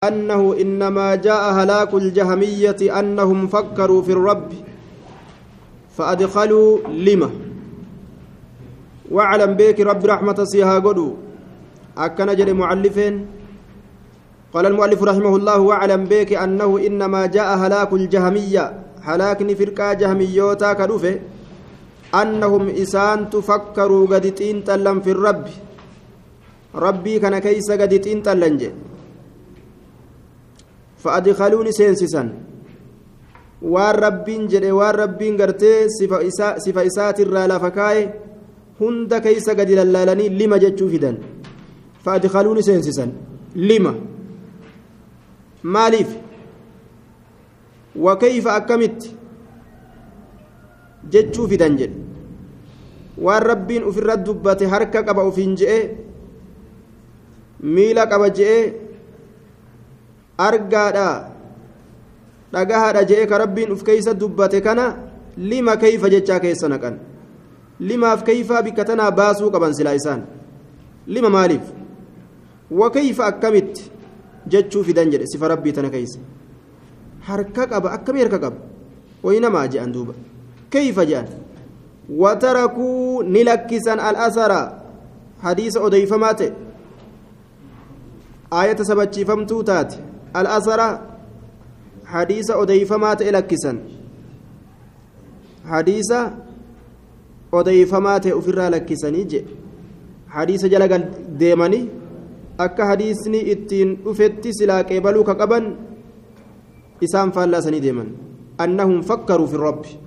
أنه إنما جاء هلاك الجهمية أنهم فكروا في الرب فأدخلوا لما؟ واعلم بك رب رحمة سيها قدو. أكن جري معلفين. قال المؤلف رحمه الله واعلم بك أنه إنما جاء هلاك الجهمية. هلاكني فرقا جهميوتا كدوفة. أنهم إسان تفكروا قد تلم في الرب. ربي كان كيس قد تلنجي. فأدخلوني سينسسا waan rabbiin gartee sifa isaatirraa lafa kaa'e hunda keeysa gadi lallaalanii lima jechuu fidan fa'adikaluuni seensisan lima maaliif wakeyfa akkamitti jechuu fidan jedhe waan rabbiin ufirra dubbate harka qaba ufiin je'e miila qaba je'e argaadha dhagahaadha je'e ka rabbiin uf keeysa dubbate kana lima keeyfa jechaa keessa naqan limaaf keeyfaa bikka tanaa baasuu qaban silaa isaan lima maaliif wakeyfa akkamitti jechuu fidan jedhe sifa rabbii tana keeysa harka qaba akkamii harka qaba waynamaa je'an duuba keeyfa je'an watarakuu ni lakkisan al-asara hadiisa odeyfamaa ta'e aayata sabachiifamtuu taate odeyfamaa ta'e lakkisan hadiisa odeyfamaa ta'e ofirraa lakkisanii je hadiisa jala deemanii akka hadiisni ittiin dhufetti silaa qeebaluu ka qaban isaan faallaasanii deeman annahum fakkaruu fi rabbi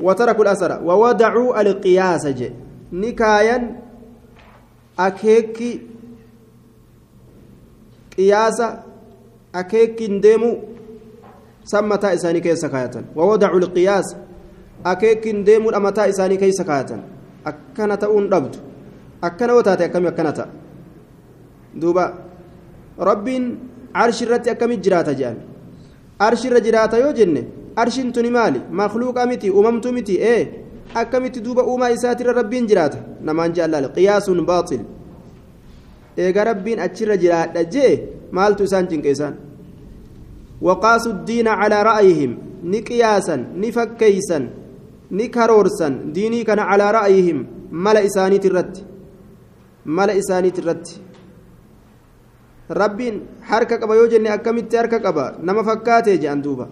وتركوا الأثر ووضعوا القياس جي نكايا أكيكي قياسا isaanii keessa kaayatan wawadacu lqiyaas akeekkiin deemuudha mataa isaanii keessa kaayatan akkana ta'uun dhabdu akkana yoo taate akkami akkana ta'a duuba rabbiin arshi irratti akkamit jiraata jedhan arshi irra jiraata yoo jenne arshiin tuni maali makluuqa miti uumamtu miti ee akkamitti duuba uumaa isaatirra rabbiin jiraata namaan jaallaal qiyaasuun baaxil eega rabbiin achirra jiraadha jee? Maaltu isaan cinqeesaan وقاسوا الدين على رأيهم نقياسا نفكيسا نكرورسا ديني كان على رأيهم ملا إساني ترت ملا إساني ترت ربين حركة قبا يوجن أكمت حركة قبا نما فكاتي جان دوبا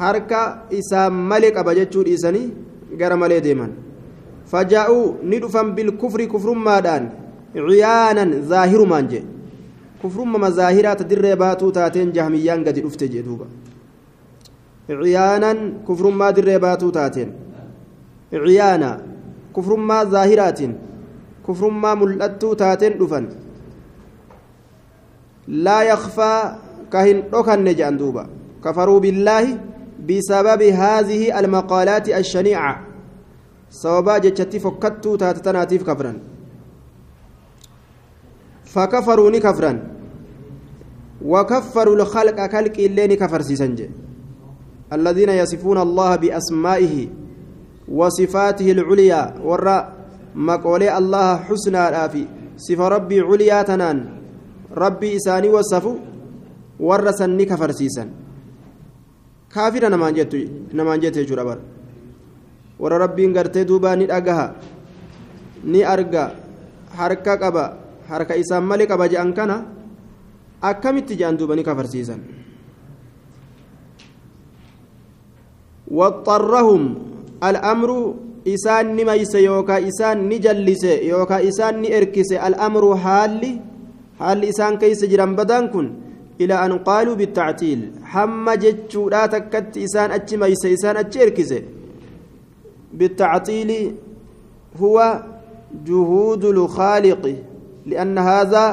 حركة إسام ملك قبا جتشور إساني غير ملي ديمان فجاءوا ندفن بالكفر كفر مادان عيانا ظاهر مانجي kufrumma mazaahiraa ta dirree baatuu taateen jahmiyyaan gadi dhufte jee duuba ciyaanan kufrummaa dirree baatuu taateen ciyaana kufrummaa zaahiraatiin kufrummaa mul'attuu taateen dhufan laa yakfaa ka hin dhokanne jedhan duuba kafaruu billaahi bisababi haadihi almaqaalaati ashaniica sababaa jechatti fokkattuu taate tanaatiif kafran فكفروا نكفرا وكفروا الخلق خلق اللين كفر سيسنج. الذين يصفون الله بأسمائه وصفاته العليا. وراء مقولي الله حسنى رافي صف ربي عليا تنان. ربي إساني وصفو. ورسن كفر سيسن. نمان جت نمان جت جربر ور ربي غرتي دوبا ني دغها ني ارغا حركة قبا. Harka isaan malee qaba je'an kana akkamitti je'an duuba ni kafarsiisan waxxarrahum al'amru isaan ni mayse yookaa isaan ni jallise yookaa isaan ni erkise al'amru haalli haalli isaan keeysa jiran badaan kun ilaa an qaaluu bittactiil hamma jechuudhaa takkatti isaan achi mayse isaan achi erkise bittactiili huwa juhuudu lkhaaliqi لأن هذا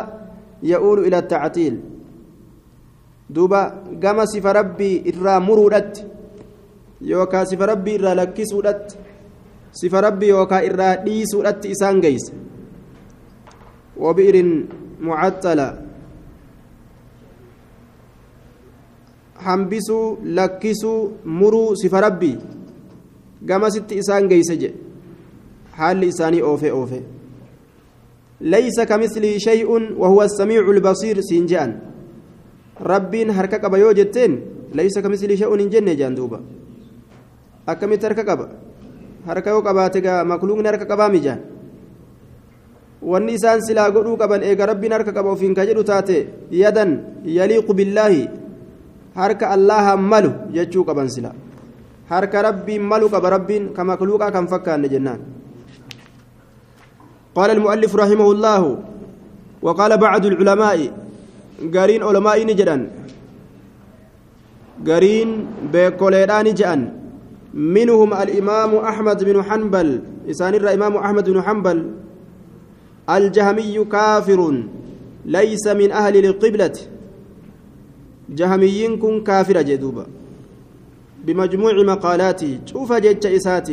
يؤول إلى التعطيل. دوبا قام صف ربي إرى مرودت يوكا صف ربي إرى لكسودت صف ربي يوكا إرى ديسودت إسان قيس. وبئر معطلة. hambisuu lakkisuu muruu sifa rabbii gama sitti isaan geeyse jedhe haalli isaanii oofe oofe ليس كمثله شيء وهو السميع البصير سينجان ربين هركك بيوجتين ليس كمثله شيء إن جنة جاندوبا أكمل تركك qabaa mijaan wanni isaan silaa godhuu qaban eega rabbiin harka qaba ofiin ka jedhu taate yadan yaliiqu billaahi harka allaha malu jechuu qaban sila harka rabbiin malu qaba rabbiin ka makluuqaa kan fakkaanne jennaan قال المؤلف رحمه الله وقال بعض العلماء قارين علماء نجدان قارين بكوليدان جأن. منهم الإمام أحمد بن حنبل إسان الإمام أحمد بن حنبل. الجهمي كافر ليس من أهل القبلة. جهميين كن كافر جدوبا. بمجموع مقالاته شوف جج إسات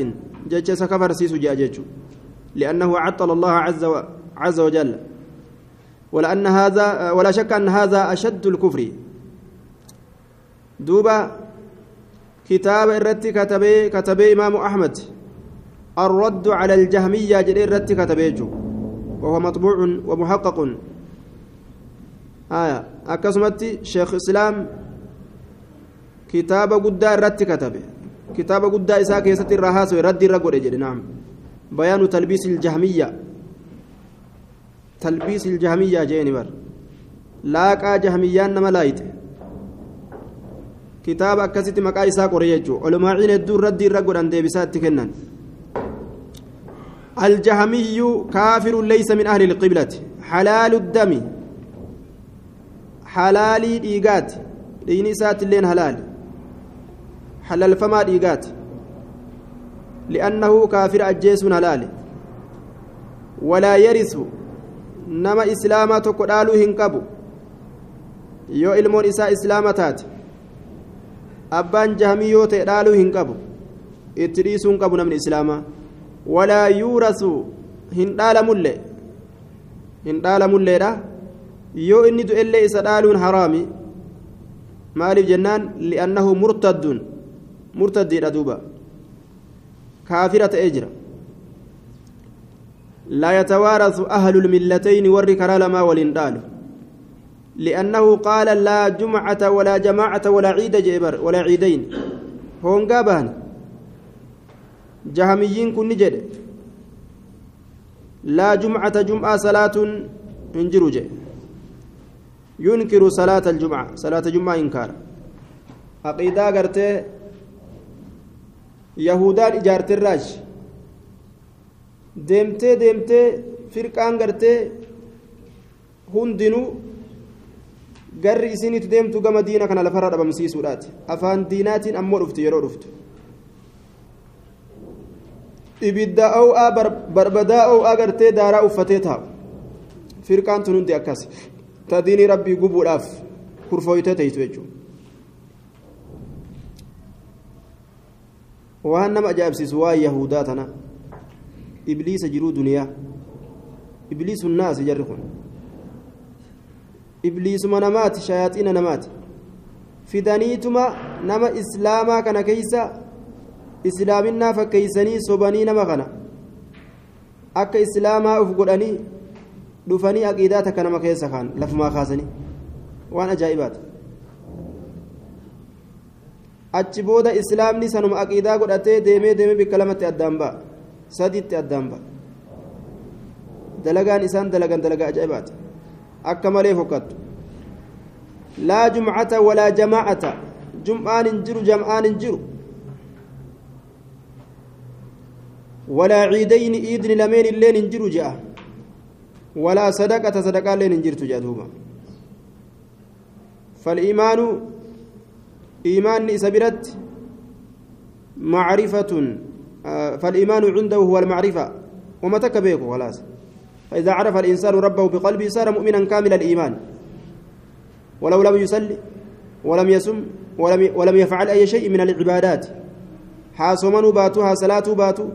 جج سكفر سيسو جاجج لأنه عطل الله عز, و... عز وجل. ولأن هذا ولا شك أن هذا أشد الكفر. دوبا كتاب الرت كتبه كتبه إمام أحمد. الرد على الجهمية جري الرت كتبه وهو مطبوع ومحقق. آية. أكسمت شيخ الإسلام كتاب قد الرت كتبه. كتاب قد إساء كيسة الرهاس ورد الرقود نعم. بيان تلبيس الجهمية. تلبيس الجهمية جينبر لاقى جهميان نما kitaaba akkasitti maqaa isaa qore jechuudha olmaaciin hedduu raddi irra godhan deebisaatti kennan الجهمي كافر ليس من أهل القبلة. حلال الدم. حلال إيجات دين سات اللين حلال. حلال فما إيجات لأنه كافر أجيس حلال ولا يرث نما إسلامة تقدالو هنكبو يو إلمون إساء jahamii yoo ta'e dhaaluu hin qabu itti dhiisuu hin qabu namni islaamaa walaa yuurasu hin dhaalamulle hin dhaalamulleedha yoo inni du'ellee isa dhaaluun haraami maaliif jennaan li'annahu murtadduun murtaddiidha duuba laa yatawaarasu ahlu lmillatayni warri karaa lamaa waliin dhaalu لأنه قال لا جمعة ولا جماعة ولا عيد جبر ولا عيدين. هون قابان. جهميين كن نجد لا جمعة جمعة صلاة انجرج ينكر صلاة الجمعة صلاة الجمعة إنكار. عقيدة قرتي إجارة الراج deemtee deemtee firqaan gartee hundinuu garri isinitti deemtu gama diina kana lafarra dhabamsiisuudhaati afaan diinaatiin ammoo dhufti yeroo dhuftu ibidda oo'aa barbadaa oo'aa gartee daaraa uffatee taa'u firqaan tun hundi akkas ta diinii rabbii gubuudhaaf kurfooytee teeytu jechuudha waan nama ajaa'ibsiisu waan yahudaa tana ibliisa jiruu duniyaa ibliisun naasi jarri kun ibliisuma namaati shayaaxiina namaati fidaniituma nama islaamaa kana keeysa islaaminaa fakkeeysanii sobanii nama kana akka islaamaa uf godhanii dhufanii aqiidaa takka nama keessa kaan lafumaa kaasanii waan ajaa'ibaati achi booda islaamni sanuma aqiidaa godhatee deemee deemee bikka lamatti addaan ba'a sadiitti addaan ba'a dalagaan isaan dalagan dalagaa ajaa'ibaati akka malee fokkattu laa jumcata walaa jamaacata jum'aan hin jiru jam'aan hin jiru walaa ciidayni iidni lameen illeen hin jiru je'a walaa sadaqata sadaqaa illeen hin jirtu je'a duuba فالإيمان إيمان إسبرت معرفة فالإيمان عنده هو المعرفة. وما تكبيكو خلاص. فإذا عرف الإنسان ربه بقلبه صار مؤمنا كامل الإيمان. ولو لم يصلي ولم يصم ولم ولم يفعل أي شيء من العبادات. حاسمن باتو ها باتو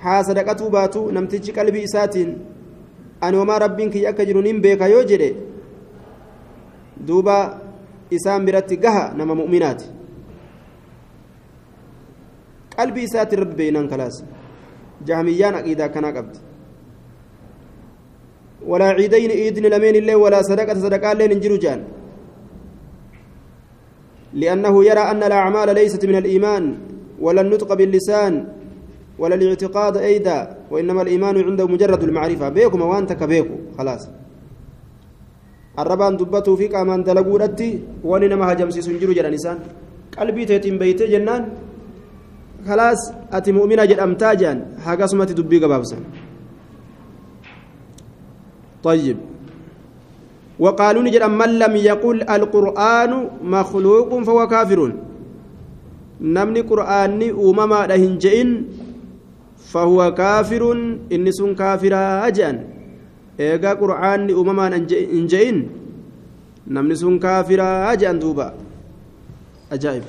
ها باتو نمتج قلبي إساتين أن وما ربك يأكجر نمبيك يوجد. دوبا إسام برت قها نما مؤمنات قلبي إسات ربي نان كلاس جهميان أكيدا كان قبض ولا عيدين إذن لمن الله ولا صدقة صدقة لين انجروا جان لأنه يرى أن الأعمال ليست من الإيمان ولا النطق باللسان ولا الاعتقاد أيضا وإنما الإيمان عنده مجرد المعرفة بيكم وأنت كبيكو خلاص الربان دبته في كمان دلقودتي وانما هجمسي سنجرو جرى نسان قلبي تيتم بيتي جنان خلاص أتي مؤمنة جد أمتاجان حاجة سمتي دبي قبابسا طيب وقالوا نجد من لم يقل القرآن مخلوق فهو كافر نمني قرآن أمما لهنجئن فهو كافر إني سن كافرا أجان إيقا قرآن أمما إنجئن نمني سن كافرا أجان دوبا أجائب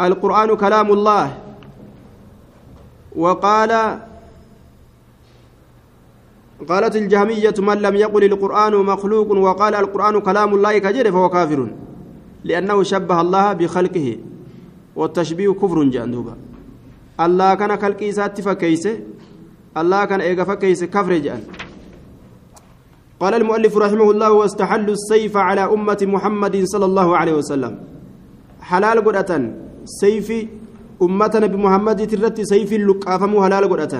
القرآن كلام الله وقال قالت الجهمية من لم يقل القرآن مخلوق وقال القرآن كلام الله كجر فهو كافر لأنه شبه الله بخلقه والتشبيه كفر جاندوبا الله كان خلقي سات فكيسه الله كان إيغا فكيسه كفر جأن. قال المؤلف رحمه الله واستحلوا السيف على أمة محمد صلى الله عليه وسلم. حلال قرأة سيف أمتنا بمحمد ترتي سيف اللقافم حلال قرأة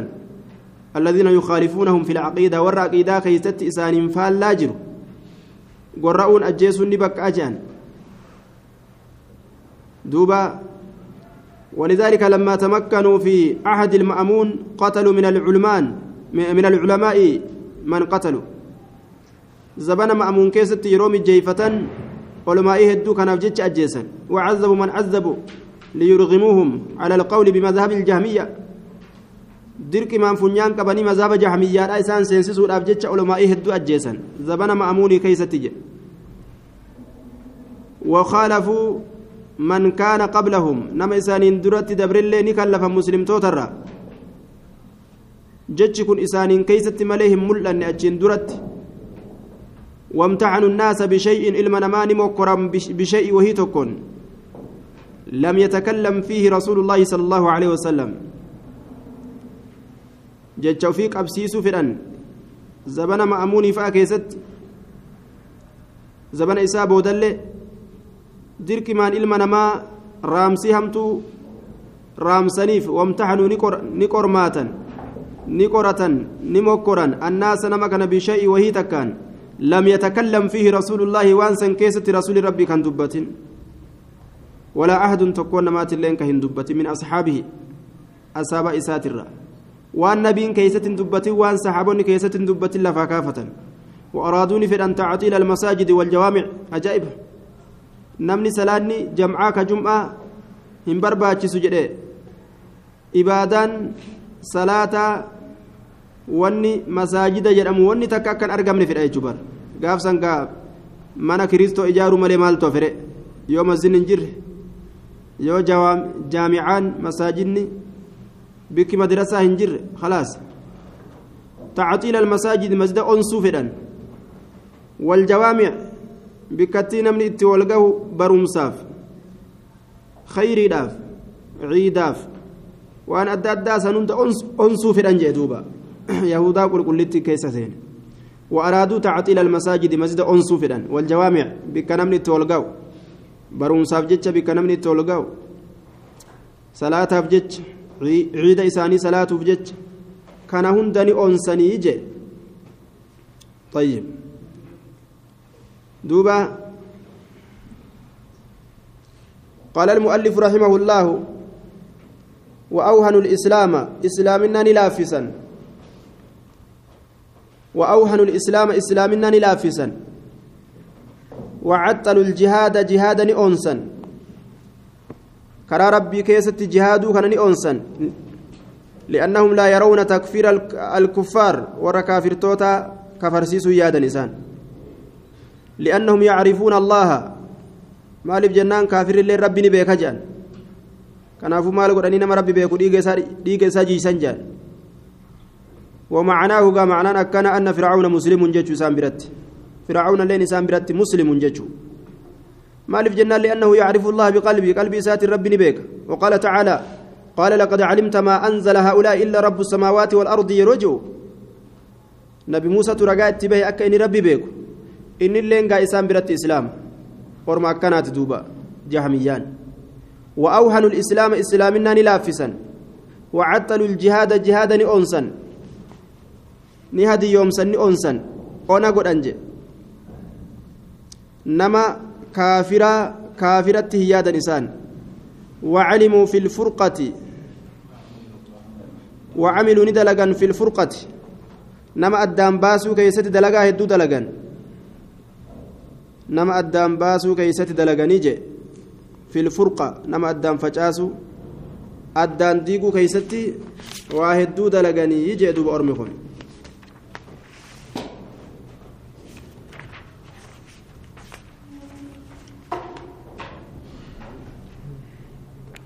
الذين يخالفونهم في العقيدة والعقيدة كيست إسان فال لاجر قرؤون أجيسون أجان. دوبا ولذلك لما تمكنوا في عهد المأمون قتلوا من العلمان من العلماء من قتلوا. زبنا مأمون كيست يروم جيفة علماء هدو كان أجيسا وعذبوا من عذبوا ليرغموهم على القول بمذهب الجهمية. maan funyaan qabanii mazaaba jahamiyyaadha isaan seensisuudhaaf jecha olomaa'ii hedduu ajjeesan zabana ma'amuunii keeysatti jedhe وخالفوا من كان قبلهم نما إسانين درت دبر الله نكلف مسلم توترا. جتش كن إسانين كيست مليهم ملأن أجين درت. وامتحنوا الناس بشيء إلما نمان مكرم بشيء وهي تكون. لم يتكلم فيه رسول الله صلى الله عليه وسلم. ofii qabsiisuu fedhan zabana ma'amuunii fa'a keessatti zabana isaa boodallee dirqimaan ilma namaa raamsii hamtuu raamsaniif wamtaxanuu ni qormaatan ni qoratan ni mokkoran annaasa nama kana bishay'i wahii takkaan yatakallam fiihi rasuulullaahi waan san keessatti rasuuli rabbii kan dubbatin walaa ahadun tokkoon namaatilleen ka hin dubbatin min asxaabihi asaaba isaatirra waan nabiin keeysatin dubbatin waan saxaabonni keeysatin dubbatin lafaa kaafatan وأرادوني في أن تعطيل المساجد والجوامع أجائب نمني سلاني جمعة كجمعة هم برباتي سجده إبادان صلاة wanni masaajida jedhamu wanni takka akkan argamne fedha jechuu bar gaafsan gaa mana kiristoo ijaaruu malee maaltu fedhe yoo masjidni hin jirre yoo jaamicaan masaajidni bikki madrasaa hin jirre khalaas tacxiila almasaajid masjida onsuu fedhan waljawaamic bikkattii namni itti walgahu barumsaaf khayriidhaaf ciidaaf waan adda addaa san hunda onsuu fedhan jee duuba yahudaa qulqullitti keessa seene وأرادوا تعطيل المساجد مسجد أنسو فدان والجوامع بكنمني تولغاو برونساف جتش بكنمني تولغاو صلاة فجتش عيد إساني صلاة فجتش كان هندني أنسني يجي طيب دوبا. قال المؤلف رحمه الله وأوهن الإسلام إسلامنا نلافسا. وأوهن الإسلام إسلامنا نلافسا. وعطلوا الجهاد جهادا أنسا. كرى ربي كيست جهادو كان أنسا. لأنهم لا يرون تكفير الكفار وركافر توتا كفرسيس يادا نسان لأنهم يعرفون الله. maaliif jennaan kaafirri illee rabbi ni beeka jedhan kanaafuu maal godhanii nama rabbi beeku dhiiga isaa jiisan jedhan ومعناه قام معناه كان أن فرعون مسلم جتشو سام برت فرعون لين سام برت مسلم جتشو مالف جنان لأنه يعرف الله بقلبه قلبي سات الرب نبيك. وقال تعالى قال لقد علمت ما أنزل هؤلاء إلا رب السماوات والأرض يرجو. ragaa itti bahe akka inni rabbi beeku inni illee gaa isaan biratti islaama orma akkanaati duuba jahmiyyaan. وأوهنوا الإسلام إسلامنا نلافسا وعطلوا الجهاد جهادا أنسا نهدي يوم سن أنسا أنا قد أنجي نما كافرة كافرة هيادا نسان وعلموا في الفرقة وعملوا ندلقا في الفرقة نما أدام باسو كيست دلقا هدو دلقا نما أدام باسو كيست دلقا نيجي في الفرقة نما أدام فجاسو أدان ديقو كيستي واهدو دلقا نيجي دوب أرمي